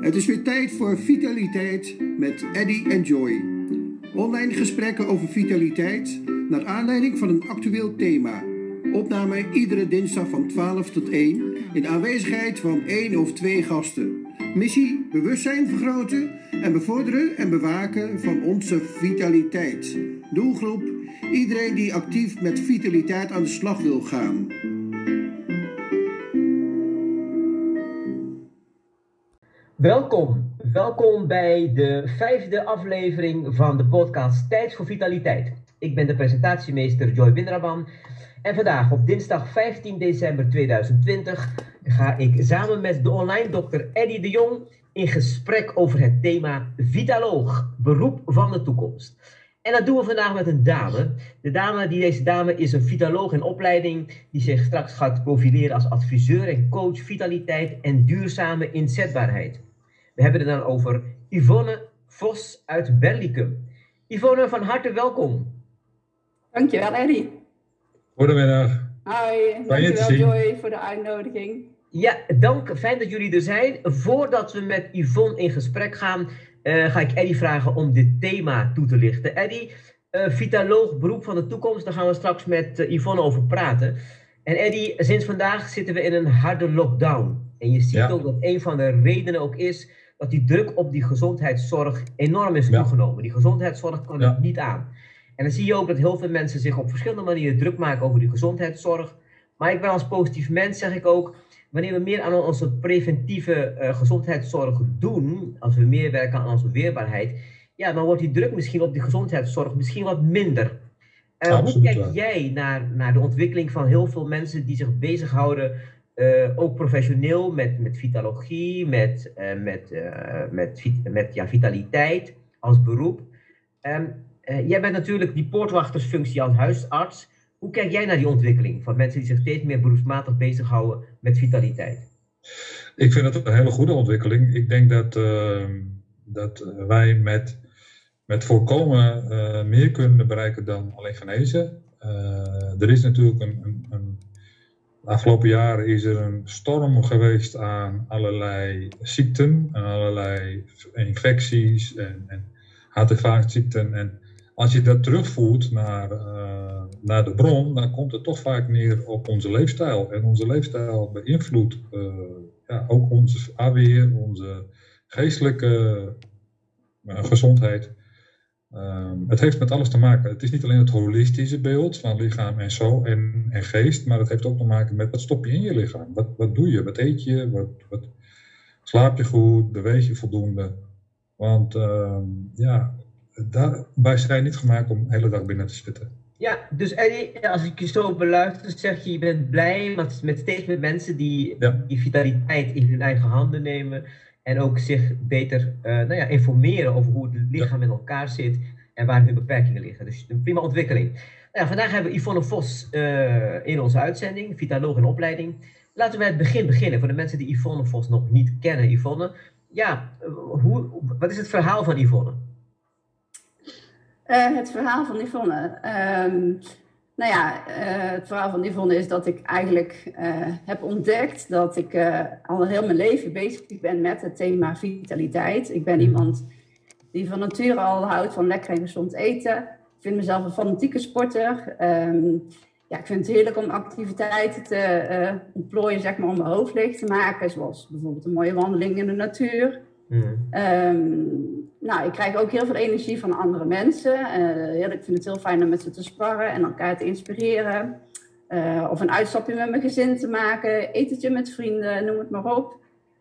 Het is weer tijd voor Vitaliteit met Eddy en Joy. Online gesprekken over vitaliteit naar aanleiding van een actueel thema. Opname iedere dinsdag van 12 tot 1 in aanwezigheid van één of twee gasten. Missie bewustzijn vergroten en bevorderen en bewaken van onze vitaliteit. Doelgroep iedereen die actief met vitaliteit aan de slag wil gaan. Welkom, welkom bij de vijfde aflevering van de podcast Tijd voor Vitaliteit. Ik ben de presentatiemeester Joy Windraban en vandaag op dinsdag 15 december 2020 ga ik samen met de online dokter Eddy de Jong in gesprek over het thema Vitaloog, beroep van de toekomst. En dat doen we vandaag met een dame. De dame, die deze dame is een vitaloog in opleiding, die zich straks gaat profileren als adviseur en coach vitaliteit en duurzame inzetbaarheid. We hebben het dan over Yvonne Vos uit Berlicum. Yvonne, van harte welkom. Dankjewel, Eddy. Goedemiddag. Hoi, dankjewel Joy voor de uitnodiging. Ja, dank. Fijn dat jullie er zijn. Voordat we met Yvonne in gesprek gaan, uh, ga ik Eddy vragen om dit thema toe te lichten. Eddy, uh, vitaloog beroep van de toekomst, daar gaan we straks met uh, Yvonne over praten. En Eddy, sinds vandaag zitten we in een harde lockdown. En je ziet ja. ook dat een van de redenen ook is dat die druk op die gezondheidszorg enorm is toegenomen. Ja. Die gezondheidszorg kan het niet aan. En dan zie je ook dat heel veel mensen zich op verschillende manieren druk maken over die gezondheidszorg. Maar ik ben als positief mens, zeg ik ook, wanneer we meer aan onze preventieve uh, gezondheidszorg doen, als we meer werken aan onze weerbaarheid, ja, dan wordt die druk misschien op die gezondheidszorg misschien wat minder. Uh, hoe kijk jij naar, naar de ontwikkeling van heel veel mensen die zich bezighouden, uh, ook professioneel, met, met vitalogie, met, met, met, met ja, vitaliteit als beroep? Um, jij bent natuurlijk die poortwachtersfunctie als huisarts. Hoe kijk jij naar die ontwikkeling van mensen die zich steeds meer beroepsmatig bezighouden met vitaliteit? Ik vind het een hele goede ontwikkeling. Ik denk dat, uh, dat wij met, met voorkomen meer kunnen bereiken dan alleen genezen. Er is natuurlijk een, een, een, afgelopen jaren is er een storm geweest aan allerlei ziekten en allerlei infecties en, en hart- en als je dat terugvoert naar, uh, naar de bron, dan komt het toch vaak neer op onze leefstijl. En onze leefstijl beïnvloedt uh, ja, ook onze afweer, onze geestelijke uh, gezondheid. Um, het heeft met alles te maken. Het is niet alleen het holistische beeld van lichaam en zo en, en geest, maar het heeft ook te maken met wat stop je in je lichaam. Wat, wat doe je? Wat eet je? Wat, wat, slaap je goed? Beweeg je voldoende? Want um, ja, daar, wij zijn niet gemaakt om de hele dag binnen te zitten. Ja, dus Eddie, als ik je zo beluister, zeg je, je bent blij met, met steeds meer mensen die ja. die vitaliteit in hun eigen handen nemen. En ook zich beter uh, nou ja, informeren over hoe het lichaam ja. in elkaar zit en waar hun beperkingen liggen. Dus een prima ontwikkeling. Nou ja, vandaag hebben we Yvonne Vos uh, in onze uitzending, vitaloog in opleiding. Laten we het begin beginnen, voor de mensen die Yvonne Vos nog niet kennen. Yvonne, ja, hoe, wat is het verhaal van Yvonne? Uh, het verhaal van Yvonne. Um, nou ja, uh, het verhaal van Yvonne is dat ik eigenlijk uh, heb ontdekt dat ik al heel mijn leven bezig ben met het thema vitaliteit. Ik ben iemand die van nature al houdt van lekker en gezond eten. Ik vind mezelf een fanatieke sporter. Um, ja, ik vind het heerlijk om activiteiten te ontplooien, zeg maar, om mijn hoofd leeg te maken. Zoals bijvoorbeeld een mooie wandeling in de natuur. Mm. Um, nou, ik krijg ook heel veel energie van andere mensen. Uh, ik vind het heel fijn om met ze te sparren en elkaar te inspireren. Uh, of een uitstapje met mijn gezin te maken, etentje met vrienden, noem het maar op.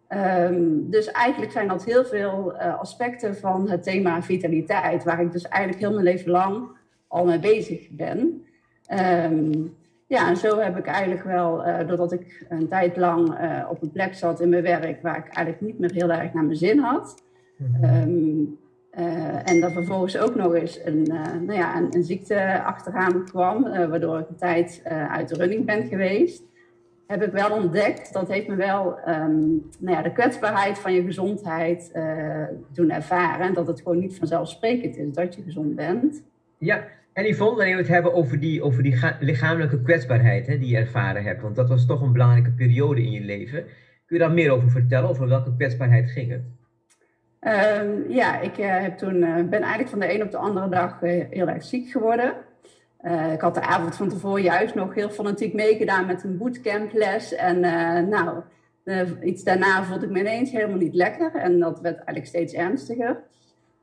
Um, dus eigenlijk zijn dat heel veel uh, aspecten van het thema vitaliteit, waar ik dus eigenlijk heel mijn leven lang al mee bezig ben. Um, ja, en zo heb ik eigenlijk wel, doordat ik een tijd lang op een plek zat in mijn werk waar ik eigenlijk niet meer heel erg naar mijn zin had, Um, uh, en dat vervolgens ook nog eens een, uh, nou ja, een, een, ziekte achteraan kwam, uh, waardoor ik een tijd uit de running ben geweest, heb ik wel ontdekt, dat heeft me wel um, nou ja, de kwetsbaarheid van je gezondheid doen ervaren. En dat het gewoon niet vanzelfsprekend is dat je gezond bent. Ja, en Yvonne, wanneer we het hebben over die, over die lichamelijke kwetsbaarheid hè, die je ervaren hebt, want dat was toch een belangrijke periode in je leven. Kun je daar meer over vertellen? Over welke kwetsbaarheid ging het? Ehm, ja, ik heb toen, ben eigenlijk van de een op de andere dag heel erg ziek geworden. ik had de avond van tevoren juist nog heel fanatiek meegedaan met een bootcamples. En nou, iets daarna voelde ik me ineens helemaal niet lekker. En dat werd eigenlijk steeds ernstiger.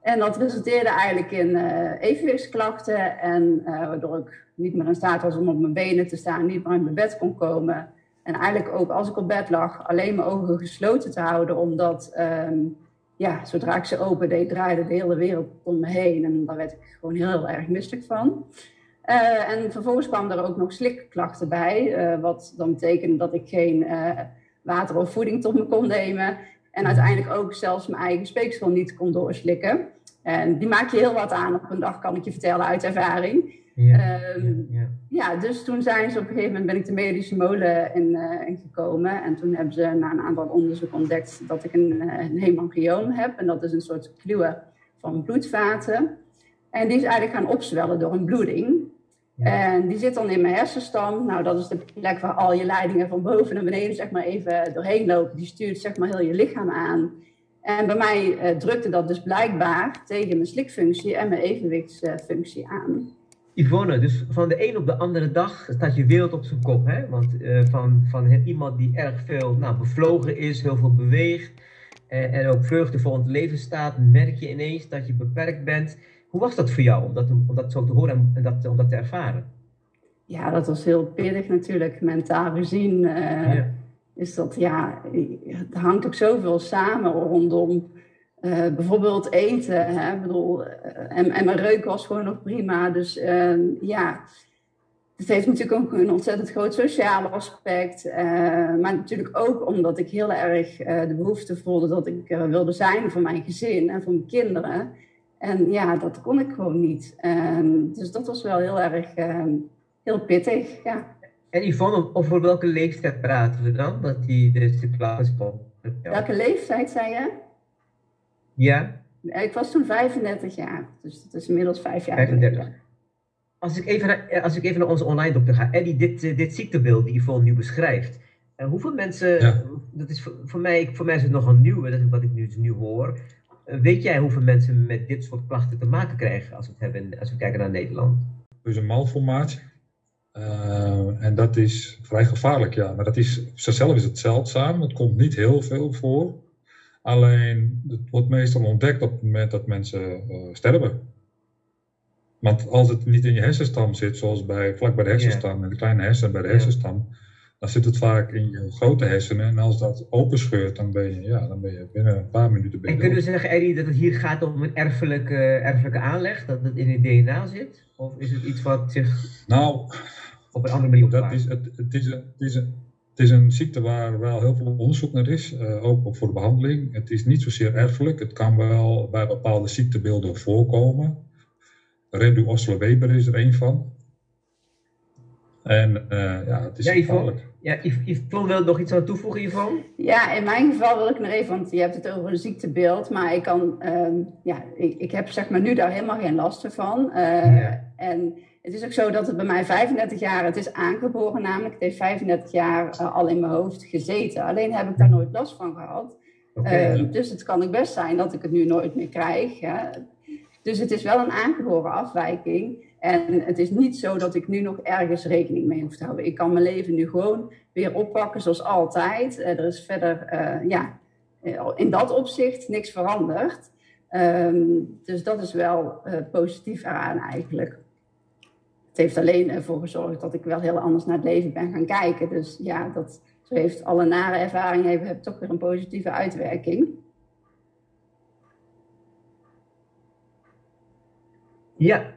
En dat resulteerde eigenlijk in evenwichtsklachten. En waardoor ik niet meer in staat was om op mijn benen te staan, niet meer uit mijn bed kon komen. En eigenlijk ook als ik op bed lag, alleen mijn ogen gesloten te houden. Omdat um, ja, zodra ik ze open deed, draaide de hele wereld om me heen. En daar werd ik gewoon heel erg misselijk van. Uh, en vervolgens kwam er ook nog slikklachten bij. wat dan betekende dat ik geen water of voeding tot me kon nemen. En uiteindelijk ook zelfs mijn eigen speeksel niet kon doorslikken. En die maak je heel wat aan op een dag, kan ik je vertellen uit ervaring. Ja, um, ja, ja. dus toen zijn ze op een gegeven moment ben ik de medische molen in, uh, gekomen. En toen hebben ze na een aantal onderzoek ontdekt dat ik een, uh, een hemangioom heb. En dat is een soort kluwe van bloedvaten. En die is eigenlijk gaan opzwellen door een bloeding. En die zit dan in mijn hersenstam. Nou, dat is de plek waar al je leidingen van boven naar beneden zeg maar even doorheen lopen. Die stuurt zeg maar heel je lichaam aan. En bij mij uh, drukte dat dus blijkbaar tegen mijn slikfunctie en mijn evenwichtsfunctie aan. Yvonne, dus van de een op de andere dag staat je wereld op zijn kop. Hè? Want uh, van, van iemand die erg veel nou, bevlogen is, heel veel beweegt en, en ook vreugdevol in het leven staat, merk je ineens dat je beperkt bent. Hoe was dat voor jou om dat, om dat zo te horen en dat, om dat te ervaren? Ja, dat was heel pittig natuurlijk. Mentaal gezien uh, is dat, ja, het hangt ook zoveel samen rondom uh, bijvoorbeeld eten. Hè? Ik bedoel, eh, en, en mijn reuk was gewoon nog prima. Dus ehm, ja, het heeft natuurlijk ook een ontzettend groot sociaal aspect. maar natuurlijk ook omdat ik heel erg de behoefte voelde dat ik wilde zijn voor mijn gezin en voor mijn kinderen. En ja, dat kon ik gewoon niet. Um, dus dat was wel heel erg um, heel pittig, ja. En Yvonne, over welke leeftijd praten we dan? Dat die de situatie komt. Welke leeftijd zei je? Ja. Ik was toen 35 jaar, dus dat is inmiddels vijf jaar 35. Als ik, even naar, als ik even naar onze online dokter ga, Eddie, dit, eh, dit ziektebeeld die Yvonne nu beschrijft. Uh, hoeveel mensen, ja. dat is voor, voor, mij, voor mij is het nogal nieuw, dat is wat ik nu, nu hoor. Eh, weet jij hoeveel mensen met dit soort klachten te maken krijgen als we, het hebben, als we kijken naar Nederland? Dus een malformatie. Uh, en dat is vrij gevaarlijk, ja. Maar dat is, op zichzelf is het zeldzaam. Het komt niet heel veel voor. Alleen, het wordt meestal ontdekt op het moment dat mensen uh, sterven. Want als het niet in je hersenstam zit, zoals bij, vlak bij de hersenstam, in de kleine hersen bij de hersenstam, dan zit het vaak in je grote hersenen. En als dat openscheurt, dan ben je, ja, dan ben je binnen een paar minuten En kunnen we zeggen, Eddie, dat het hier gaat om een erfelijke, erfelijke aanleg? Dat het in het DNA zit? Of is het iets wat zich nou, op een andere manier dat is, het, het, is een, het, is een, het is een ziekte waar wel heel veel onderzoek naar is, uh, ook voor de behandeling. Het is niet zozeer erfelijk. Het kan wel bij bepaalde ziektebeelden voorkomen. Redu Osler-Weber is er een van. En uh, ja, het is ja, gevaarlijk. Ja, Yvonne wil nog iets aan toevoegen, Yvonne? Ja, in mijn geval wil ik nog even, want je hebt het over een ziektebeeld, maar ik kan, um, ja, ik, ik, heb zeg maar nu daar helemaal geen last van. Uh, ja. En het is ook zo dat het bij mij 35 jaar, het is aangeboren namelijk, het heeft 35 jaar uh, al in mijn hoofd gezeten. Alleen heb ik daar nooit last van gehad. Okay. Uh, dus het kan ook best zijn dat ik het nu nooit meer krijg. Ja. Dus het is wel een aangeboren afwijking. En het is niet zo dat ik nu nog ergens rekening mee hoef te houden. Ik kan mijn leven nu gewoon weer oppakken zoals altijd. Uh, er is verder, ja, in dat opzicht niks veranderd. Um, dus dat is wel positief eraan eigenlijk. Het heeft alleen ervoor gezorgd dat ik wel heel anders naar het leven ben gaan kijken. Dus ja, dat zo heeft alle nare ervaringen hebben, hebben toch weer een positieve uitwerking. Ja,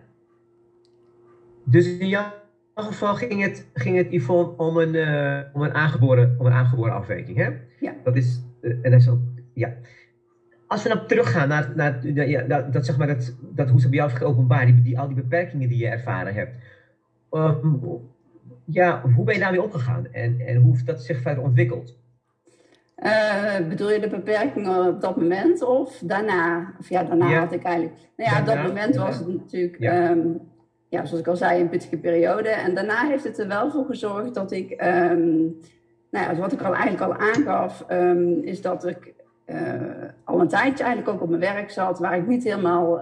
dus in jouw geval ging het, ging het Yvonne, om een, uh, om een, aangeboren, om een aangeboren afwijking, hè? Ja. Dat is, uh, en dat is ook, ja. Als we dan teruggaan naar, naar, dat, dat, zeg maar, dat, dat hoe ze bij jou heeft geopenbaard, die, die, al die beperkingen die je ervaren hebt. Uh, ja, hoe ben je daarmee omgegaan en, en hoe heeft dat zich verder ontwikkeld? Uh, bedoel je de beperkingen op dat moment of daarna? Of ja, daarna ja. had ik eigenlijk. Nou ja, op dat moment was het natuurlijk. Ja. Um, ja, zoals ik al zei, een pittige periode. En daarna heeft het er wel voor gezorgd dat ik um, nou ja, wat ik al eigenlijk al aangaf, ehm, is dat ik al een tijdje eigenlijk ook op mijn werk zat, waar ik niet helemaal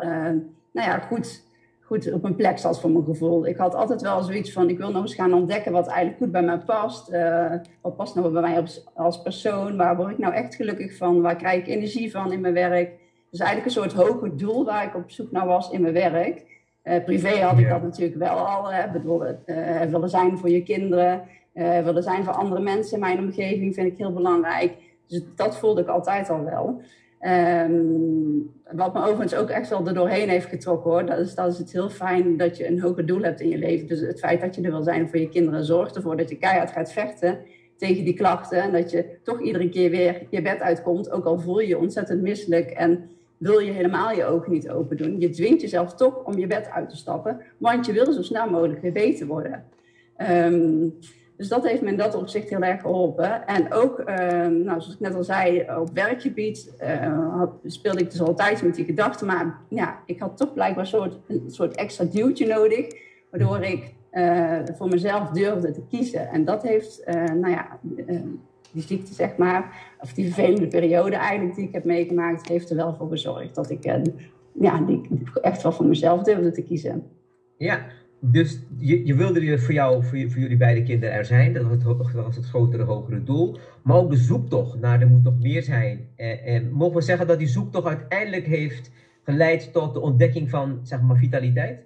nou ja, goed goed op een plek zat voor mijn gevoel. Ik had altijd wel zoiets van, ik wil nog eens gaan ontdekken wat eigenlijk goed bij mij past. Uh, wat past nou bij mij als, als persoon? Waar word ik nou echt gelukkig van? Waar krijg ik energie van in mijn werk? Dus eigenlijk een soort hoger doel waar ik op zoek naar was in mijn werk. Uh, privé had ik dat natuurlijk wel al. Hè. bedoel, uh, willen zijn voor je kinderen, willen zijn voor andere mensen in mijn omgeving vind ik heel belangrijk. Dus dat voelde ik altijd al wel. Um, wat me overigens ook echt wel er doorheen heeft getrokken hoor. Dat is, dat is het heel fijn dat je een hoger doel hebt in je leven. Dus het feit dat je er wil zijn voor je kinderen zorgt ervoor dat je keihard gaat vechten tegen die klachten. En dat je toch iedere keer weer je bed uitkomt. Ook al voel je je ontzettend misselijk en wil je helemaal je ogen niet open doen. Je dwingt jezelf toch om je bed uit te stappen. Want je wil zo snel mogelijk beter worden. Um, dus dat heeft me in dat opzicht heel erg geholpen. En ook, ehm, nou, zoals ik net al zei, op werkgebied uh, speelde ik dus altijd met die gedachten. Maar ja, ik had toch blijkbaar soort, een soort extra duwtje nodig. Waardoor ik uh, voor mezelf durfde te kiezen. En dat heeft, uh, nou ja, die ziekte zeg maar, of die vervelende periode eigenlijk die ik heb meegemaakt, heeft er wel voor gezorgd dat ik ja, echt wel voor mezelf durfde te kiezen. Ja, dus je, je wilde er voor jou, voor, voor, jullie beide kinderen er zijn. Dat was, het, het grotere, hogere doel. Maar ook de zoektocht naar er moet nog meer zijn. En, en mogen we zeggen dat die zoektocht uiteindelijk heeft geleid tot de ontdekking van zeg maar, vitaliteit?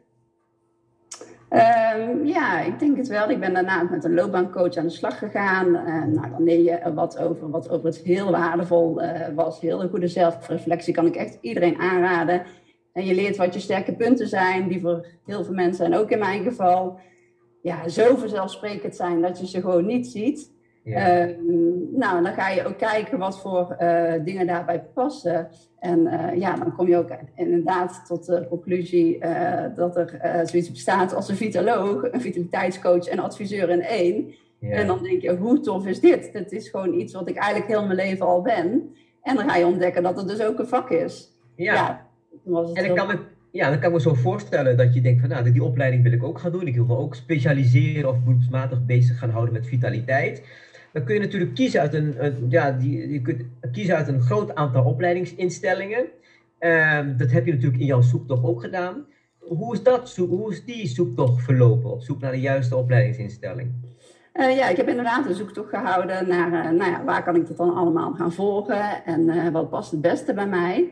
Um, ja, ik denk het wel. Ik ben daarna met een loopbaancoach aan de slag gegaan. Uh, nou, dan leer je wat over, wat over het heel waardevol uh, was. Heel goede zelfreflectie kan ik echt iedereen aanraden. En je leert wat je sterke punten zijn, die voor heel veel mensen, en ook in mijn geval, ja, zo vanzelfsprekend zijn dat je ze gewoon niet ziet. Ja. Uh, nou, dan ga je ook kijken wat voor uh, dingen daarbij passen. En uh, ja, dan kom je ook inderdaad tot de conclusie uh, dat er zoiets bestaat als een vitaloog, een vitaliteitscoach en adviseur in één. Ja. En dan denk je, hoe tof is dit? Het is gewoon iets wat ik eigenlijk heel mijn leven al ben. En dan ga je ontdekken dat het dus ook een vak is. Ja. ja en ik kan me, ja, dan kan ik me zo voorstellen dat je denkt van nou, die opleiding wil ik ook gaan doen. Ik wil me ook specialiseren of beroepsmatig bezig gaan houden met vitaliteit. Dan kun je natuurlijk kiezen uit een, ja, die, je kunt kiezen uit een groot aantal opleidingsinstellingen. Um, dat heb je natuurlijk in jouw zoektocht ook gedaan. Hoe is, dat, hoe is die zoektocht verlopen op zoek naar de juiste opleidingsinstelling? Uh, ja, ik heb inderdaad een zoektocht gehouden naar uh, nou ja, waar kan ik dat dan allemaal gaan volgen en uh, wat past het beste bij mij.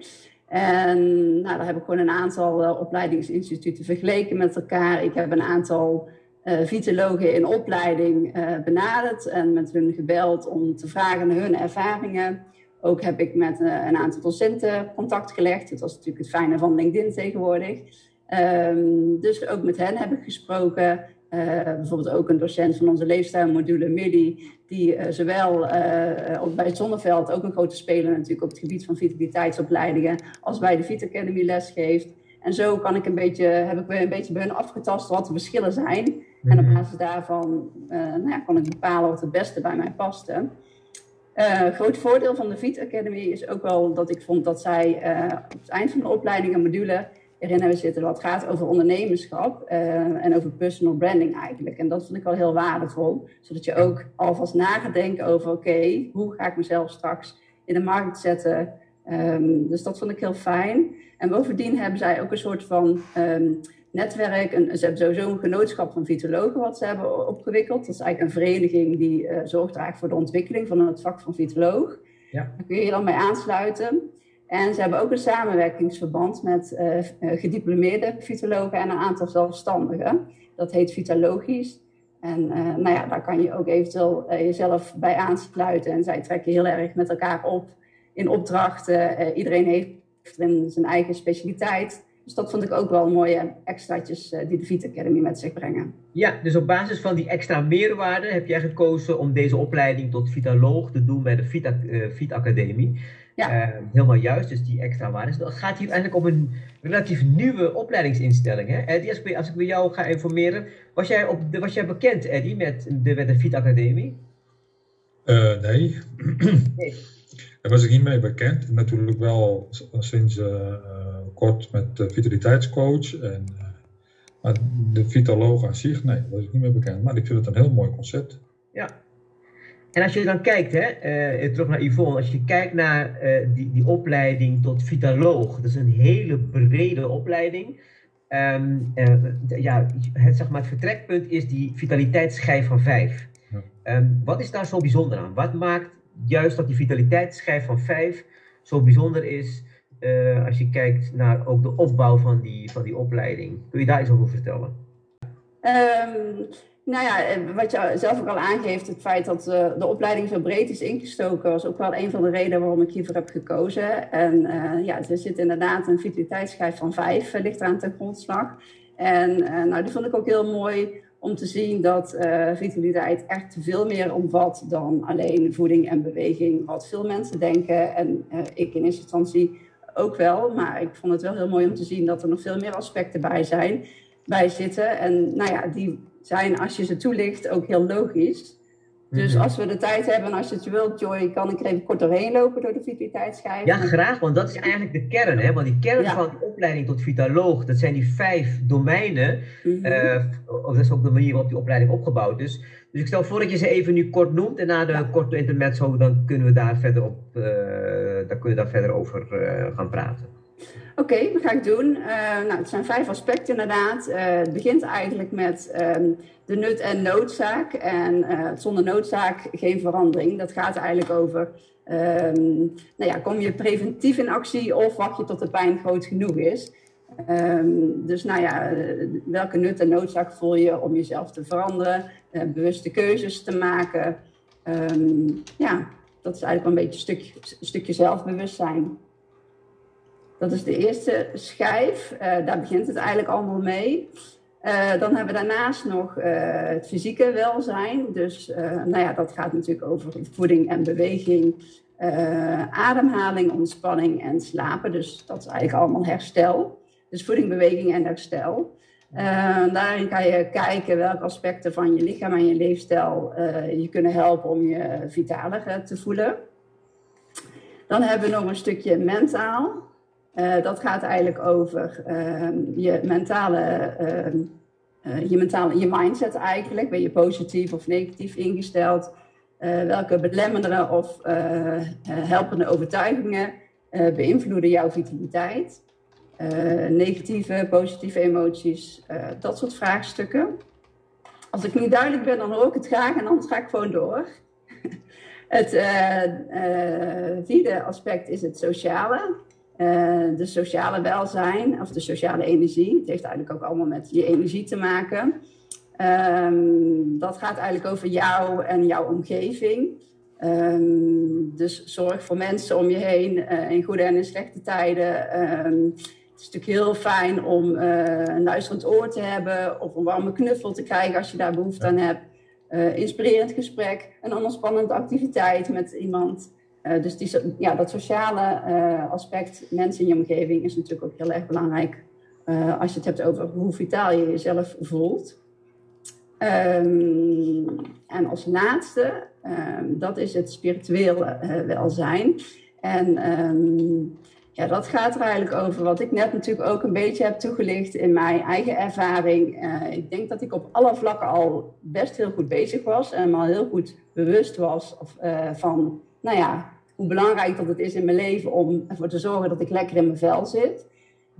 En nou, daar heb ik gewoon een aantal uh, opleidingsinstituten vergeleken met elkaar. Ik heb een aantal uh, vitologen in opleiding uh, benaderd en met hun gebeld om te vragen naar hun ervaringen. Ook heb ik met een aantal docenten contact gelegd. Dat was natuurlijk het fijne van LinkedIn tegenwoordig. Um, dus ook met hen heb ik gesproken. Uh, bijvoorbeeld ook een docent van onze leefstijlmodule, Millie, die uh, zowel uh, bij het Zonneveld ook een grote speler natuurlijk op het gebied van vitaliteitsopleidingen, als bij de Fit Academy les geeft. En zo kan ik een beetje, heb ik een beetje bij hun afgetast wat de verschillen zijn. En op basis daarvan nou ja, kon ik bepalen wat het beste bij mij paste. Groot voordeel van de Fit Academy is ook wel dat ik vond dat zij op het eind van de opleiding een module erin hebben zitten wat gaat over ondernemerschap uh, en over personal branding eigenlijk. En dat vond ik wel heel waardevol, zodat je ook alvast na gaat denken over oké, hoe ga ik mezelf straks in de markt zetten. Um, dus dat vond ik heel fijn. En bovendien hebben zij ook een soort van um, netwerk. Ze hebben sowieso een genootschap van vitologen wat ze hebben opgewikkeld. Dat is eigenlijk een vereniging die uh, zorgt eigenlijk voor de ontwikkeling van het vak van vitoloog. Ja. Daar kun je je dan bij aansluiten. En ze hebben ook een samenwerkingsverband met uh, gediplomeerde vitologen en een aantal zelfstandigen. Dat heet Vitalogisch. En uh, nou ja, daar kan je ook eventueel jezelf bij aansluiten. En zij trekken heel erg met elkaar op in opdrachten. iedereen heeft zijn eigen specialiteit. Dus dat vond ik ook wel mooie extraatjes die de Vita Academy met zich brengen. Ja, dus op basis van die extra meerwaarde heb jij gekozen om deze opleiding tot vitaloog te doen bij de Vita, Vita Academie. Ja. Uh, helemaal juist, dus die extra waarde. Dus het gaat hier eigenlijk om een relatief nieuwe opleidingsinstelling. Hè? Eddie, als ik, als ik bij jou ga informeren, was jij, op de, was jij bekend, Eddie, met de, met de Fit Academie? Uh, nee. nee. Daar was ik niet mee bekend. Natuurlijk wel sinds uh, kort met de vitaliteitscoach. En, maar de vitaloog aan zich, nee, daar was ik niet mee bekend. Maar ik vind het een heel mooi concept. Ja, En als je dan kijkt, hè, uh, terug naar Yvonne, als je kijkt naar uh, die, die opleiding tot vitaloog, dat is een hele brede opleiding. Um, uh, ja, het, zeg maar, het vertrekpunt is die vitaliteitsschijf van 5. Ja. Um, wat is daar zo bijzonder aan? Wat maakt juist dat die vitaliteitsschijf van 5 zo bijzonder is als je kijkt naar ook de opbouw van die, van die opleiding? Kun je daar iets over vertellen? Um, nou ja, wat je zelf ook al aangeeft, het feit dat uh, de opleiding zo breed is ingestoken, was ook wel een van de redenen waarom ik hiervoor heb gekozen. En ja, er zit inderdaad een vitaliteitsschijf van vijf, uh, ligt eraan ten grondslag. En nou, die vond ik ook heel mooi om te zien dat vitaliteit echt veel meer omvat dan alleen voeding en beweging, wat veel mensen denken. En ik in eerste instantie ook wel, maar ik vond het wel heel mooi om te zien dat er nog veel meer aspecten bij zijn bij zitten. En nou ja, die zijn, als je ze toelicht, ook heel logisch. Dus mhm. als we de tijd hebben en als je het wilt, Joy, kan ik er even kort doorheen lopen door de vitaliteitsschijf. Ja, graag, want dat is eigenlijk de kern. Hè? Want die kern van de opleiding tot vitaloog, dat zijn die vijf domeinen. Mm dat is ook de manier waarop die opleiding opgebouwd is. Dus ik stel voor dat je ze even nu kort noemt en na de ja. korte intermezzo, dan kunnen we daar verder, op, uh, dan kunnen we daar verder over uh, gaan praten. Oké, okay, dat ga ik doen. Uh, nou, het zijn vijf aspecten inderdaad. Uh, het begint eigenlijk met um, de nut en noodzaak. En uh, zonder noodzaak geen verandering. Dat gaat eigenlijk over, um, nou ja, kom je preventief in actie of wacht je tot de pijn groot genoeg is? Um, dus nou ja, welke nut en noodzaak voel je om jezelf te veranderen, bewuste keuzes te maken? ja, dat is eigenlijk een beetje een stukje zelfbewustzijn. Dat is de eerste schijf. Uh, daar begint het eigenlijk allemaal mee. Uh, dan hebben we daarnaast nog uh, het fysieke welzijn. Dus nou ja, dat gaat natuurlijk over voeding en beweging, ademhaling, ontspanning en slapen. Dus dat is eigenlijk allemaal herstel. Dus voeding, beweging en herstel. daarin kan je kijken welke aspecten van je lichaam en je leefstijl je kunnen helpen om je vitaler te voelen. Dan hebben we nog een stukje mentaal. Uh, dat gaat eigenlijk over uh, je mentale, uh, je mentale, je mindset eigenlijk. Ben je positief of negatief ingesteld? welke belemmerende of helpende overtuigingen beïnvloeden jouw vitaliteit? negatieve, positieve emoties, dat soort vraagstukken. Als ik niet duidelijk ben, dan hoor ik het graag en anders ga ik gewoon door. het vierde aspect is het sociale. Uh, de sociale welzijn of de sociale energie. Het heeft eigenlijk ook allemaal met je energie te maken. Um, dat gaat eigenlijk over jou en jouw omgeving. Um, dus zorg voor mensen om je heen uh, in goede en in slechte tijden. Um, het is natuurlijk heel fijn om uh, een luisterend oor te hebben of een warme knuffel te krijgen als je daar behoefte aan hebt. inspirerend gesprek, een ontsspannende activiteit met iemand. Uh, dus ja, dat sociale uh, aspect, mensen in je omgeving, is natuurlijk ook heel erg belangrijk uh, als je het hebt over hoe vitaal je jezelf voelt. Um, en als laatste, um, dat is het spirituele welzijn. En um, ja, dat gaat er eigenlijk over wat ik net natuurlijk ook een beetje heb toegelicht in mijn eigen ervaring. ik denk dat ik op alle vlakken al best heel goed bezig was en me al heel goed bewust was van, nou ja, hoe belangrijk dat het is in mijn leven om ervoor te zorgen dat ik lekker in mijn vel zit.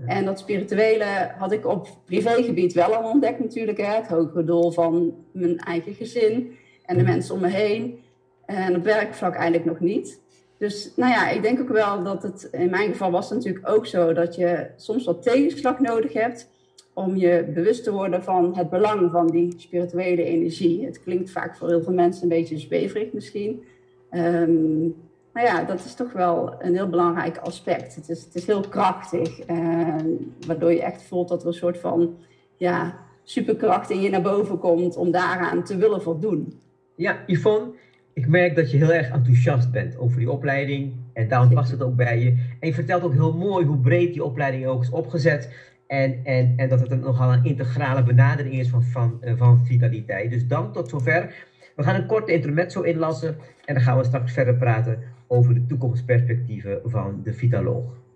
En dat spirituele had ik op privégebied wel al ontdekt natuurlijk. Hè? Het hogere doel van mijn eigen gezin en de mensen om me heen. En op werkvlak eigenlijk nog niet. Dus nou ja, ik denk ook wel dat het, in mijn geval was het natuurlijk ook zo, dat je soms wat tegenslag nodig hebt om je bewust te worden van het belang van die spirituele energie. Het klinkt vaak voor heel veel mensen een beetje zweverig misschien. Um, maar ja, dat is toch wel een heel belangrijk aspect. Het is, het is heel krachtig, eh, waardoor je echt voelt dat er een soort van ja, superkracht in je naar boven komt om daaraan te willen voldoen. Ja, Yvonne, ik merk dat je heel erg enthousiast bent over die opleiding en daarom past het ook bij je. En je vertelt ook heel mooi hoe breed die opleiding ook is opgezet. En, en, en dat het een, nogal een integrale benadering is van, van, eh, van vitaliteit. Dus dan tot zover. We gaan een korte intermezzo inlassen en dan gaan we straks verder praten over de toekomstperspectieven van de vitaloog.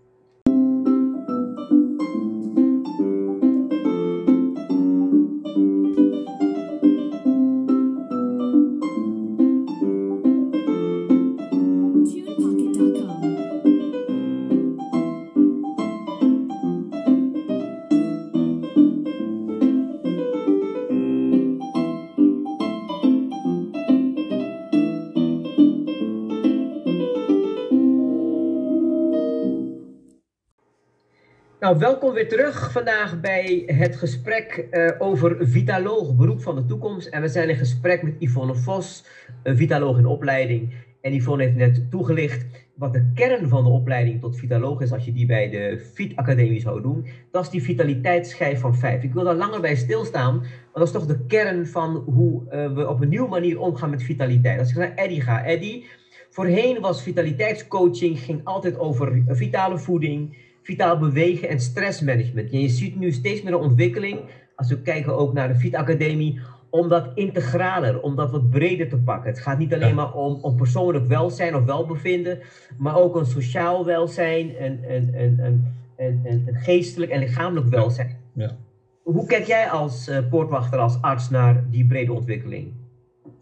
Nou, welkom weer terug vandaag bij het gesprek uh, over Vitaloog, beroep van de toekomst. En we zijn in gesprek met Yvonne Vos, Vitaloog in opleiding. En Yvonne heeft net toegelicht wat de kern van de opleiding tot Vitaloog is, als je die bij de Fit Academie zou doen. Dat is die vitaliteitsschijf van vijf. Ik wil daar langer bij stilstaan, want dat is toch de kern van hoe uh, we op een nieuwe manier omgaan met vitaliteit. Als ik naar Eddie ga, Eddie, voorheen was vitaliteitscoaching, ging altijd over vitale voeding vitaal bewegen en stressmanagement. je ziet nu steeds meer een ontwikkeling, als we kijken ook naar de Fit Academie, om dat integraler, om dat wat breder te pakken. Het gaat niet alleen maar om, om persoonlijk welzijn of welbevinden, maar ook een sociaal welzijn, en, en, en, en, en, en geestelijk en lichamelijk welzijn. Ja. Hoe kijk jij als uh, poortwachter, als arts naar die brede ontwikkeling?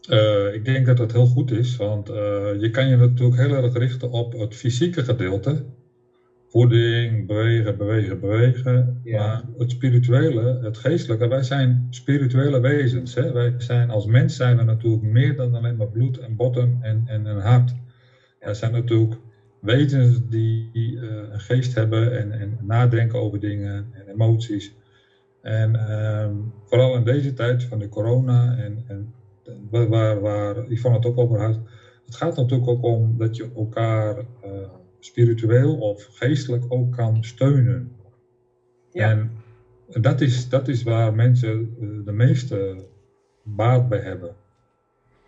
Uh, ik denk dat dat heel goed is, want uh, je kan je natuurlijk heel erg richten op het fysieke gedeelte voeding, bewegen, bewegen, bewegen. Maar het spirituele, het geestelijke, wij zijn spirituele wezens. Hè? Wij zijn, als mens zijn we natuurlijk meer dan alleen maar bloed en botten en, en een hart. Er zijn natuurlijk wezens die uh, een geest hebben en, en nadenken over dingen en emoties. En um, vooral in deze tijd van de corona en, en waar, waar Yvonne het ook over had. Het gaat natuurlijk ook om dat je elkaar uh, spiritueel of geestelijk ook kan steunen. Ja. En dat is, dat is waar mensen eh, de meeste baat bij hebben.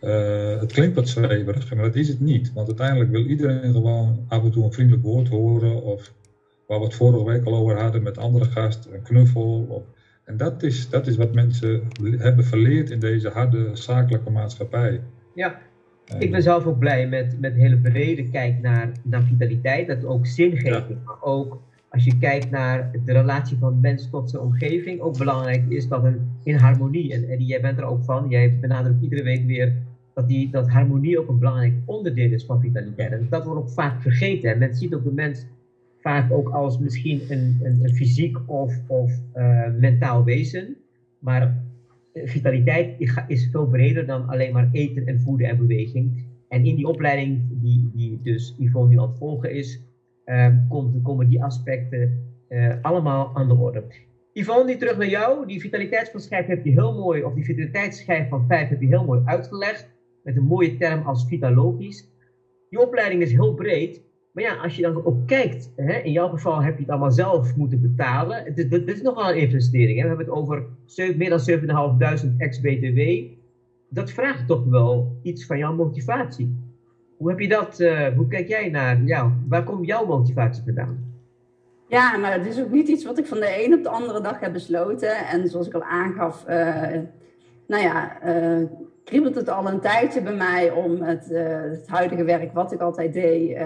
Uh, het klinkt wat zweverig, maar dat is het niet. Want uiteindelijk wil iedereen gewoon af en toe een vriendelijk woord horen. Of waar we het vorige week al over hadden met andere gasten, een knuffel. Of, en dat is, dat is wat mensen hebben verleerd in deze harde zakelijke maatschappij. Ja, ik ben zelf ook blij met, met een hele brede kijk naar, naar vitaliteit. Dat ook zingeving, maar ook als je kijkt naar de relatie van mens tot zijn omgeving, ook belangrijk is dat een in harmonie. En Eddie, jij bent er ook van. Jij benadrukt iedere week weer dat, die, dat harmonie ook een belangrijk onderdeel is van vitaliteit. En dat wordt ook vaak vergeten. En men ziet ook de mens vaak ook als misschien een, een, een fysiek of, of uh, mentaal wezen. Maar vitaliteit is veel breder dan alleen maar eten en voeden en beweging. En in die opleiding die, die dus Yvonne nu aan het volgen is, uh, komt, komen die aspecten uh, allemaal aan de orde. Yvonne, die terug naar jou. Die vitaliteitsschijf heb je heel mooi, of die vitaliteitsschijf van 5 heb je heel mooi uitgelegd. Met een mooie term als vitalogisch. Die opleiding is heel breed. Maar ja, als je dan ook kijkt, hè, in jouw geval heb je het allemaal zelf moeten betalen. Dit, is nogal een investering. Hè. We hebben het over meer dan 7.500 ex-BTW. Dat vraagt toch wel iets van jouw motivatie. Hoe heb je dat, uh, hoe kijk jij naar, ja, waar komt jouw motivatie vandaan? Ja, nou, het is ook niet iets wat ik van de een op de andere dag heb besloten. En zoals ik al aangaf, uh, nou ja, uh, kriebelt het al een tijdje bij mij om het, het huidige werk wat ik altijd deed,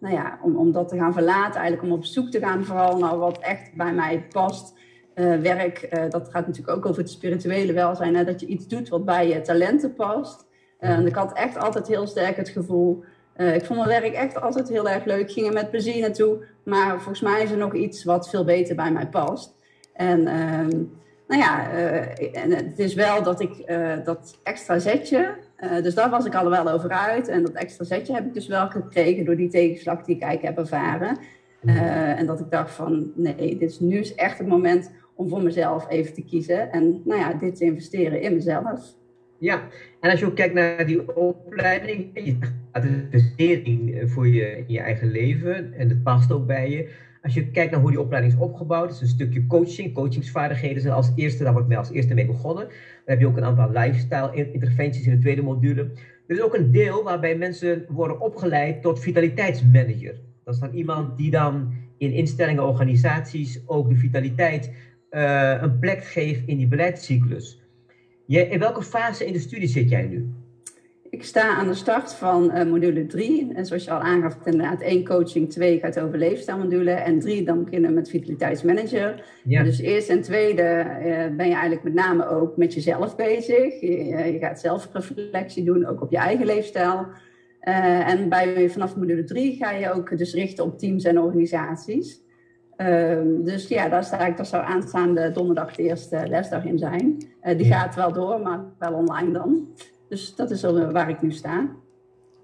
nou ja, om, om dat te gaan verlaten, eigenlijk om op zoek te gaan vooral naar wat echt bij mij past. Uh, werk, dat gaat natuurlijk ook over het spirituele welzijn, hè, dat je iets doet wat bij je talenten past. En ik had echt altijd heel sterk het gevoel, ik vond mijn werk echt altijd heel erg leuk, ging er met plezier naartoe, maar volgens mij is er nog iets wat veel beter bij mij past. En ehm, nou ja, en het is wel dat ik dat extra zetje, uh, dus daar was ik al wel over uit. En dat extra zetje heb ik dus wel gekregen door die tegenslag die ik eigenlijk heb ervaren. En dat ik dacht van, nee, dit is nu is echt het moment om voor mezelf even te kiezen. En nou ja, dit te investeren in mezelf. Ja, en als je ook kijkt naar die opleiding, je gaat investering voor je, in je eigen leven. En dat past ook bij je. Als je kijkt naar hoe die opleiding is opgebouwd, is een stukje coaching, coachingsvaardigheden zijn als eerste, daar wordt mij als eerste mee begonnen. Dan heb je ook een aantal lifestyle interventies in de tweede module. Er is ook een deel waarbij mensen worden opgeleid tot vitaliteitsmanager. Dat is dan iemand die dan in instellingen, organisaties ook de vitaliteit uh, een plek geeft in die beleidscyclus. Je, in welke fase in de studie zit jij nu? Ik sta aan de start van uh, module 3. En zoals je al aangaf, inderdaad één coaching, twee gaat over leefstijlmodule. En drie, dan beginnen we met vitaliteitsmanager. Ja. Dus eerst en tweede uh, ben je eigenlijk met name ook met jezelf bezig. Je, je gaat zelfreflectie doen, ook op je eigen leefstijl. en bij, vanaf module 3 ga je ook dus richten op teams en organisaties. Ehm, dus ja, daar sta ik, dat zou aanstaande donderdag de eerste lesdag in zijn. die gaat wel door, maar wel online dan. Dus dat is waar ik nu sta.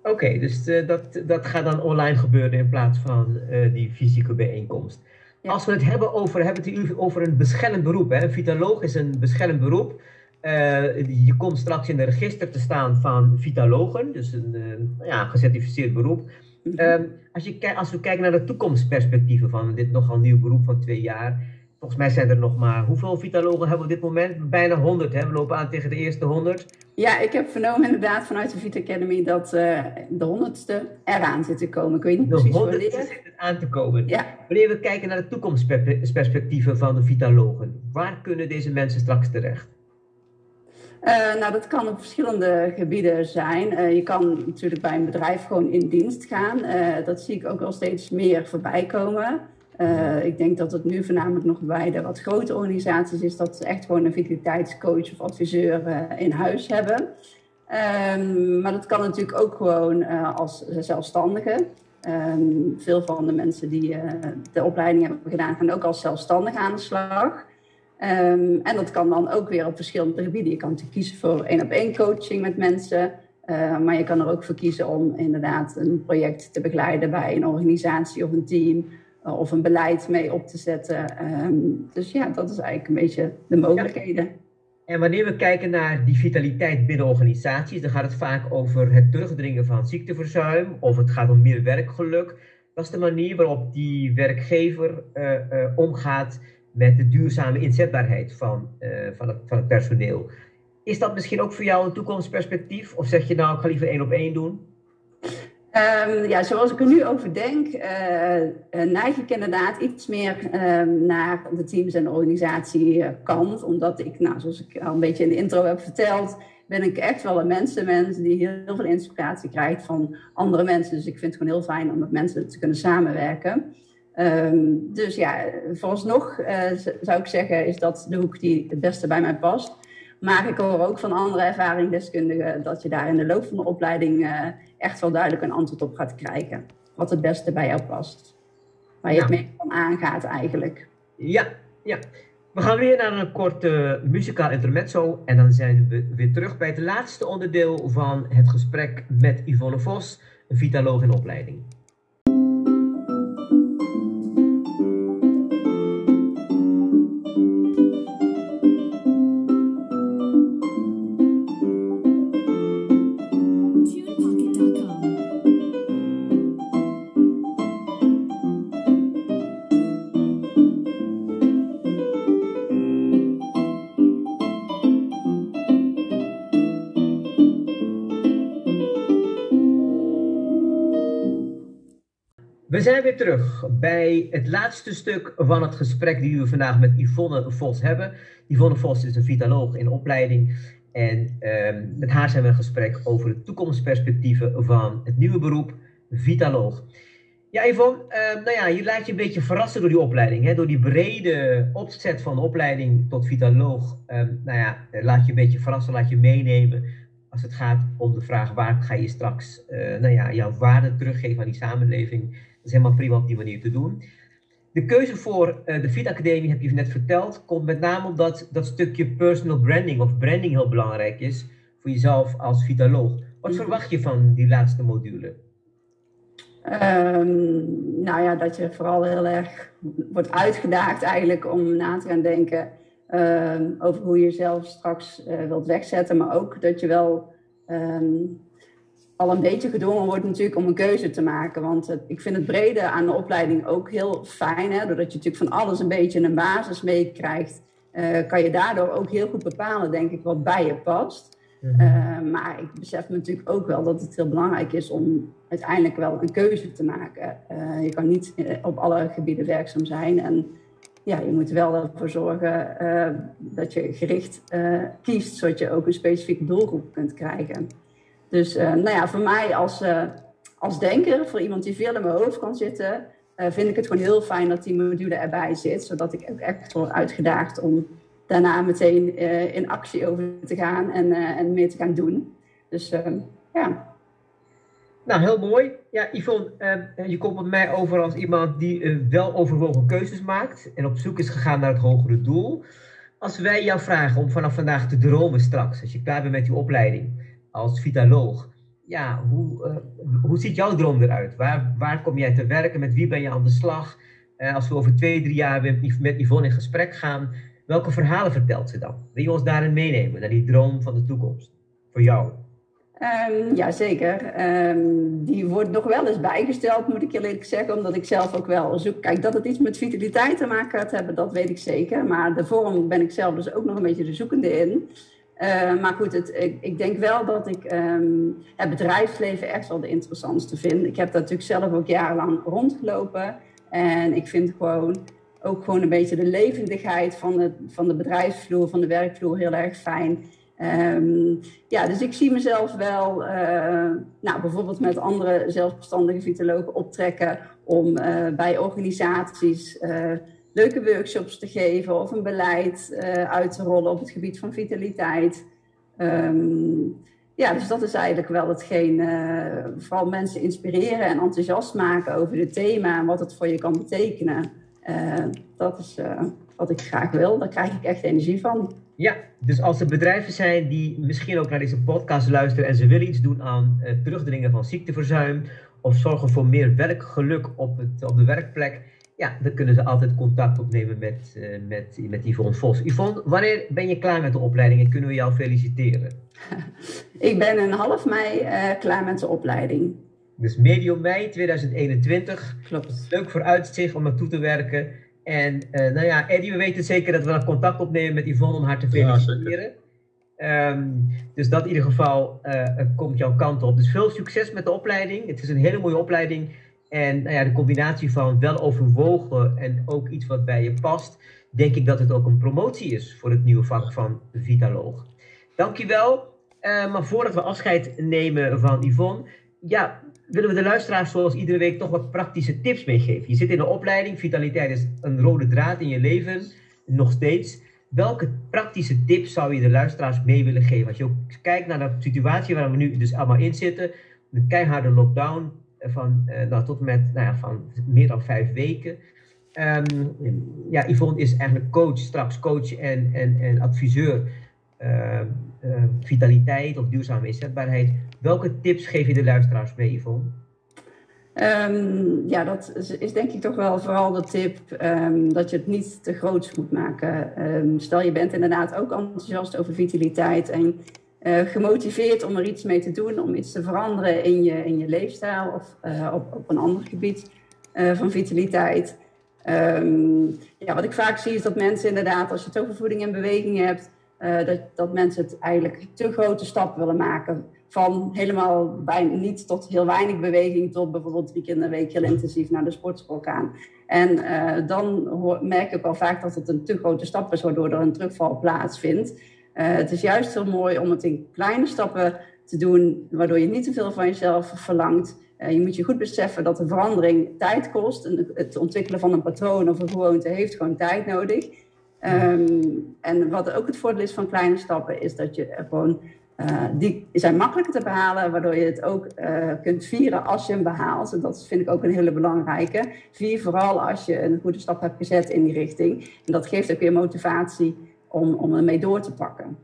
Oké, dus dat, dat gaat dan online gebeuren in plaats van die fysieke bijeenkomst. Als we het hebben over, hebben het over een beschermd beroep. Hè? Een vitaloog is een beschermd beroep. Uh, je komt straks in de register te staan van vitalogen, dus een ja, gecertificeerd beroep. Um, als, je, als we kijken naar de toekomstperspectieven van dit nogal nieuw beroep van twee jaar, volgens mij zijn er nog maar, hoeveel vitalogen hebben we op dit moment? Bijna 100, hè? we lopen aan tegen de eerste 100. Ja, ik heb vernomen inderdaad vanuit de Vita Academy dat uh, de honderdste eraan zit te komen. Ik weet niet de precies wanneer. De zit aan te komen. Ja. Wanneer we kijken naar de toekomstperspectieven van de vitalogen, waar kunnen deze mensen straks terecht? Uh, nou, dat kan op verschillende gebieden zijn. Uh, je kan natuurlijk bij een bedrijf gewoon in dienst gaan. Dat zie ik ook al steeds meer voorbij komen. Ik denk dat het nu voornamelijk nog bij de wat grote organisaties is dat ze echt gewoon een vitaliteitscoach of adviseur in huis hebben. Um, maar dat kan natuurlijk ook gewoon als zelfstandige. Um, veel van de mensen die de opleiding hebben gedaan, gaan ook als zelfstandige aan de slag. Um, en dat kan dan ook weer op verschillende gebieden. Je kan kiezen voor één op één coaching met mensen. Maar je kan er ook voor kiezen om inderdaad een project te begeleiden bij een organisatie of een team. Uh, of een beleid mee op te zetten. Um, dus ja, dat is eigenlijk een beetje de mogelijkheden. En wanneer we kijken naar die vitaliteit binnen organisaties, dan gaat het vaak over het terugdringen van ziekteverzuim of het gaat om meer werkgeluk. Dat is de manier waarop die werkgever uh, omgaat met de duurzame inzetbaarheid van, uh, van, het, van het personeel. Is dat misschien ook voor jou een toekomstperspectief? Of zeg je nou, ik ga liever één op één doen? Um, ja, zoals ik er nu over denk, uh, neig ik inderdaad iets meer um, naar de teams- en organisatiekant. Omdat ik, nou, zoals ik al een beetje in de intro heb verteld, ben ik echt wel een mensenmens die heel veel inspiratie krijgt van andere mensen. Dus ik vind het gewoon heel fijn om met mensen te kunnen samenwerken. Um, dus ja, vooralsnog uh, zou ik zeggen, is dat de hoek die het beste bij mij past. Maar ik hoor ook van andere ervaringsdeskundigen dat je daar in de loop van de opleiding uh, echt wel duidelijk een antwoord op gaat krijgen. Wat het beste bij jou past. Waar je het mee van aangaat eigenlijk. Ja, ja. We gaan weer naar een korte muzikaal intermezzo. En dan zijn we weer terug bij het laatste onderdeel van het gesprek met Yvonne Vos, een vitaloog in opleiding. Zijn weer terug bij het laatste stuk van het gesprek die we vandaag met Yvonne Vos hebben. Yvonne Vos is een vitaloog in opleiding. En um, met haar zijn we in gesprek over de toekomstperspectieven van het nieuwe beroep vitaloog. Ja, Yvonne, uh, nou ja, je laat je een beetje verrassen door die opleiding. Hè? Door die brede opzet van de opleiding tot vitaloog. Um, nou ja, laat je een beetje verrassen, laat je meenemen. Als het gaat om de vraag waar ga je straks uh, nou ja, jouw waarde teruggeven aan die samenleving is helemaal prima op die manier te doen. De keuze voor uh, de Fit Academie, heb je net verteld, komt met name omdat dat stukje personal branding of branding heel belangrijk is voor jezelf als vitaloog. Wat mhm. verwacht je van die laatste module? Um, nou ja, dat je vooral heel erg wordt uitgedaagd eigenlijk om na te gaan denken um, over hoe je jezelf straks uh, wilt wegzetten. Maar ook dat je wel um, al een beetje gedwongen wordt natuurlijk om een keuze te maken. Want het, ik vind het brede aan de opleiding ook heel fijn. Hè? Doordat je natuurlijk van alles een beetje een basis meekrijgt, uh, kan je daardoor ook heel goed bepalen, denk ik, wat bij je past. Uh, maar ik besef me natuurlijk ook wel dat het heel belangrijk is om uiteindelijk wel een keuze te maken. Uh, je kan niet op alle gebieden werkzaam zijn. En ja, je moet wel ervoor zorgen dat je gericht kiest, zodat je ook een specifieke doelgroep kunt krijgen. Dus uh, nou ja, voor mij als, uh, als denker, voor iemand die veel in mijn hoofd kan zitten, uh, vind ik het gewoon heel fijn dat die module erbij zit. Zodat ik ook echt word uitgedaagd om daarna meteen in actie over te gaan en, en mee te gaan doen. Dus ja. Nou, heel mooi. Ja, Yvonne, je komt met mij over als iemand die wel overwogen keuzes maakt en op zoek is gegaan naar het hogere doel. Als wij jou vragen om vanaf vandaag te dromen straks, als je klaar bent met je opleiding als vitaloog, ja, hoe, uh, hoe ziet jouw droom eruit? Waar, waar kom jij te werken? Met wie ben je aan de slag? als we over twee, drie jaar met, met Yvonne in gesprek gaan, welke verhalen vertelt ze dan? Wil je ons daarin meenemen, naar die droom van de toekomst? Voor jou? Um, ja, zeker. Um, die wordt nog wel eens bijgesteld, moet ik eerlijk zeggen, omdat ik zelf ook wel zoek. Kijk, dat het iets met vitaliteit te maken gaat hebben, dat weet ik zeker. Maar de vorm ben ik zelf dus ook nog een beetje de zoekende in. Uh, maar goed, het, ik, denk wel dat ik um, het bedrijfsleven echt wel de interessantste vind. Ik heb daar natuurlijk zelf ook jarenlang rondgelopen. En ik vind gewoon ook gewoon een beetje de levendigheid van de, van de bedrijfsvloer, van de werkvloer heel erg fijn. Um, ja, dus ik zie mezelf wel, uh, nou, bijvoorbeeld met andere zelfstandige vitologen optrekken om uh, bij organisaties leuke workshops te geven of een beleid uit te rollen op het gebied van vitaliteit. Um, ja, dus dat is eigenlijk wel hetgeen, vooral mensen inspireren en enthousiast maken over het thema en wat het voor je kan betekenen. dat is wat ik graag wil, daar krijg ik echt energie van. Ja, dus als er bedrijven zijn die misschien ook naar deze podcast luisteren en ze willen iets doen aan het terugdringen van ziekteverzuim of zorgen voor meer werkgeluk op, het, op de werkplek, ja, dan kunnen ze altijd contact opnemen met, uh, met, met Yvonne Vos. Yvonne, wanneer ben je klaar met de opleiding en kunnen we jou feliciteren? ik ben een half mei uh, klaar met de opleiding. Dus medio mei 2021. Klopt. Leuk vooruitzicht om naartoe te werken. En uh, nou ja, Eddie, we weten zeker dat we dan contact opnemen met Yvonne om haar te feliciteren. Ja, um, dus dat in ieder geval uh, komt jouw kant op. Dus veel succes met de opleiding. Het is een hele mooie opleiding. En nou ja, de combinatie van wel overwogen en ook iets wat bij je past, denk ik dat het ook een promotie is voor het nieuwe vak van Vitaloog. Dankjewel. Uh, maar voordat we afscheid nemen van Yvonne, ja, willen we de luisteraars zoals iedere week toch wat praktische tips meegeven. Je zit in een opleiding, vitaliteit is een rode draad in je leven, nog steeds. Welke praktische tips zou je de luisteraars mee willen geven? Als je ook kijkt naar de situatie waar we nu dus allemaal in zitten, een keiharde lockdown van, uh, nou, tot met nou ja, van meer dan vijf weken. Um, ja, Yvonne is eigenlijk coach, straks coach en, en, en adviseur uh, uh, vitaliteit of duurzame inzetbaarheid. Welke tips geef je de luisteraars mee, Yvonne? Ja, dat is, denk ik toch wel vooral de tip dat je het niet te groots moet maken. Stel je bent inderdaad ook enthousiast over vitaliteit en uh, gemotiveerd om er iets mee te doen, om iets te veranderen in je, in je leefstijl of uh, op, op een ander gebied uh, van vitaliteit. ja, wat ik vaak zie is dat mensen inderdaad, als je het over voeding en beweging hebt, dat, dat mensen het eigenlijk te grote stap willen maken van helemaal bij, niet tot heel weinig beweging tot bijvoorbeeld drie keer in de week heel intensief naar de sportschool gaan. En dan merk ik wel vaak dat het een te grote stap is, waardoor er een terugval plaatsvindt. Uh, het is juist heel mooi om het in kleine stappen te doen, waardoor je niet te veel van jezelf verlangt. Uh, je moet je goed beseffen dat de verandering tijd kost. En het ontwikkelen van een patroon of een gewoonte heeft gewoon tijd nodig. Um, en wat ook het voordeel is van kleine stappen, is dat je gewoon uh, die zijn makkelijker te behalen, waardoor je het ook kunt vieren als je hem behaalt. En dat vind ik ook een hele belangrijke. Vier vooral als je een goede stap hebt gezet in die richting. En dat geeft ook weer motivatie om, om ermee door te pakken.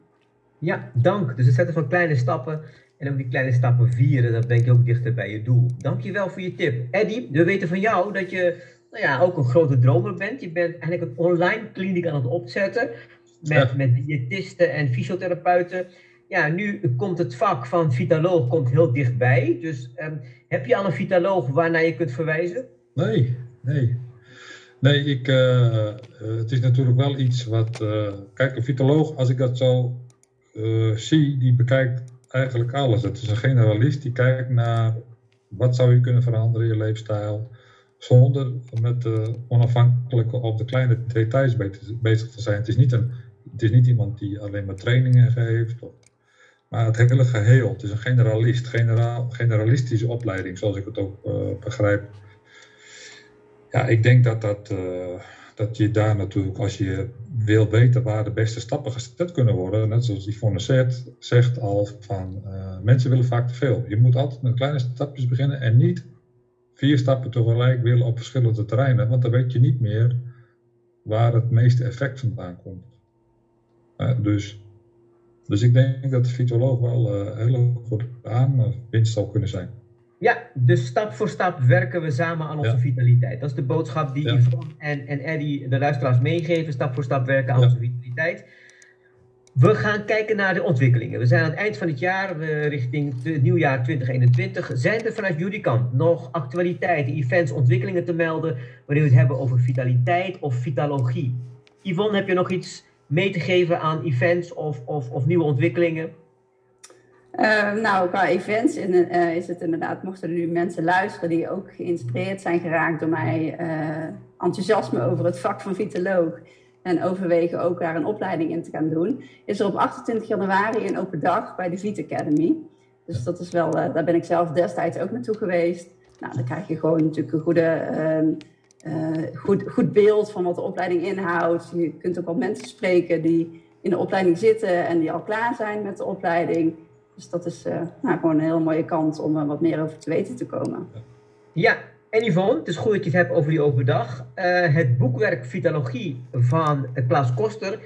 Ja, dank. Dus het zetten van kleine stappen en ook die kleine stappen vieren, dan ben je ook dichter bij je doel. Dank je wel voor je tip. Eddie, we weten van jou dat je nou ja, ook een grote dromer bent. Je bent eigenlijk een online kliniek aan het opzetten met, ja. met diëtisten en fysiotherapeuten ja, nu komt het vak van vitaloog komt heel dichtbij. Dus um, heb je al een vitaloog waarnaar je kunt verwijzen? Nee, nee. Nee, ik, uh, het is natuurlijk wel iets wat. Uh, kijk, een vitaloog, als ik dat zo zie, die bekijkt eigenlijk alles. Het is een generalist die kijkt naar wat zou je kunnen veranderen in je leefstijl. Zonder met onafhankelijk op de kleine details bezig te zijn. Het is niet, een, het is niet iemand die alleen maar trainingen geeft. Of, maar het hele geheel, het is een generalist, generaal, generalistische opleiding, zoals ik het ook begrijp. Ja, ik denk dat dat, uh, dat je daar natuurlijk, als je wil weten waar de beste stappen gezet kunnen worden, net zoals Yvonne zegt, zegt al van uh, mensen willen vaak te veel. Je moet altijd met kleine stapjes beginnen en niet vier stappen tegelijk willen op verschillende terreinen, want dan weet je niet meer waar het meeste effect vandaan komt. Dus, dus ik denk dat de fytoloog wel uh, heel goed aan winst zal kunnen zijn. Ja, dus stap voor stap werken we samen aan onze vitaliteit. Dat is de boodschap die ja. Yvonne en, en Eddie de luisteraars meegeven. Stap voor stap werken aan onze vitaliteit. We gaan kijken naar de ontwikkelingen. We zijn aan het eind van het jaar, richting het nieuwjaar 2021. Zijn er vanuit jullie kant nog actualiteiten, events, ontwikkelingen te melden... wanneer we het hebben over vitaliteit of vitalogie? Yvonne, heb je nog iets mee te geven aan events of, of, of nieuwe ontwikkelingen? Uh, nou, qua events in, uh, is het inderdaad, mochten er nu mensen luisteren die ook geïnspireerd zijn geraakt door mijn uh, enthousiasme over het vak van vitaloog en overwegen ook daar een opleiding in te gaan doen, is er op 28 januari een open dag bij de Vit Academy. Dus dat is wel, daar ben ik zelf destijds ook naartoe geweest. Nou, dan krijg je gewoon natuurlijk een goede, ehm, goed, goed beeld van wat de opleiding inhoudt. Je kunt ook al mensen spreken die in de opleiding zitten en die al klaar zijn met de opleiding. Dus dat is uh, nou, gewoon een heel mooie kans om er wat meer over te weten te komen. Ja, en Yvonne, het is goed dat je het hebt over die open dag. Uh, het boekwerk Vitalogie van Klaas Koster,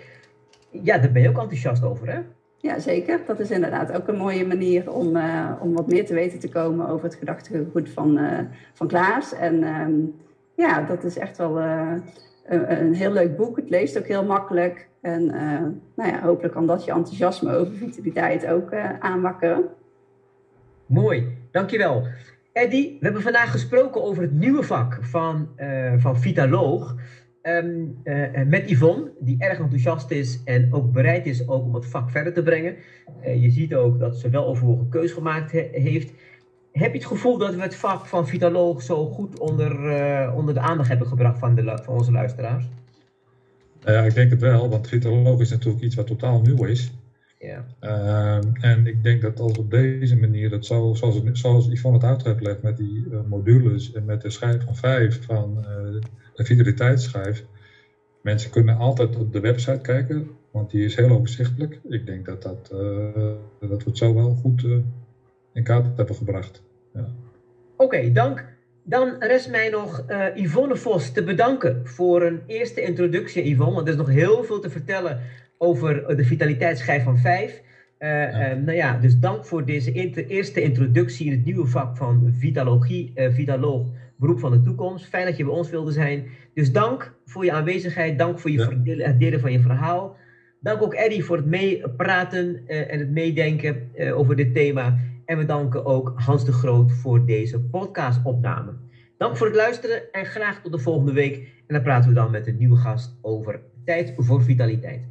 ja, daar ben je ook enthousiast over, hè? Ja, zeker. Dat is inderdaad ook een mooie manier om, uh, om wat meer te weten te komen over het gedachtegoed van, van Klaas. En ehm, ja, dat is echt wel een, een heel leuk boek. Het leest ook heel makkelijk. En uh, nou ja, hopelijk kan dat je enthousiasme over vitaliteit ook uh, aanwakkeren. Mooi, dankjewel. Eddie, we hebben vandaag gesproken over het nieuwe vak van, uh, van Vitaloog. Um, met Yvonne, die erg enthousiast is en ook bereid is ook om het vak verder te brengen. je ziet ook dat ze wel overwogen keus gemaakt he heeft. Heb je het gevoel dat we het vak van Vitaloog zo goed onder, onder de aandacht hebben gebracht van, de, van onze luisteraars? Ja, ik denk het wel, want vitaloog is natuurlijk iets wat totaal nieuw is. Ja. Uh, en ik denk dat als op deze manier, dat zo, zoals, het, zoals Yvonne het uit heeft gelegd met die uh, modules en met de schijf van vijf van uh, de vitaliteitsschijf, mensen kunnen altijd op de website kijken, want die is heel overzichtelijk. Ik denk dat, dat, dat we het zo wel goed in kaart hebben gebracht. Ja. Oké, okay, dank. Dan rest mij nog uh, Yvonne Vos te bedanken voor een eerste introductie, Yvonne. Want er is nog heel veel te vertellen over de vitaliteitsschijf van 5. Uh, ja. Uh, nou ja, dus dank voor deze inter eerste introductie in het nieuwe vak van vitalogie, vitaloog, beroep van de toekomst. Fijn dat je bij ons wilde zijn. Dus dank voor je aanwezigheid, dank voor je ja. het delen van je verhaal. Dank ook Eddie voor het meepraten en het meedenken over dit thema. En we danken ook Hans de Groot voor deze podcastopname. Dank voor het luisteren en graag tot de volgende week. En dan praten we dan met een nieuwe gast over tijd voor vitaliteit.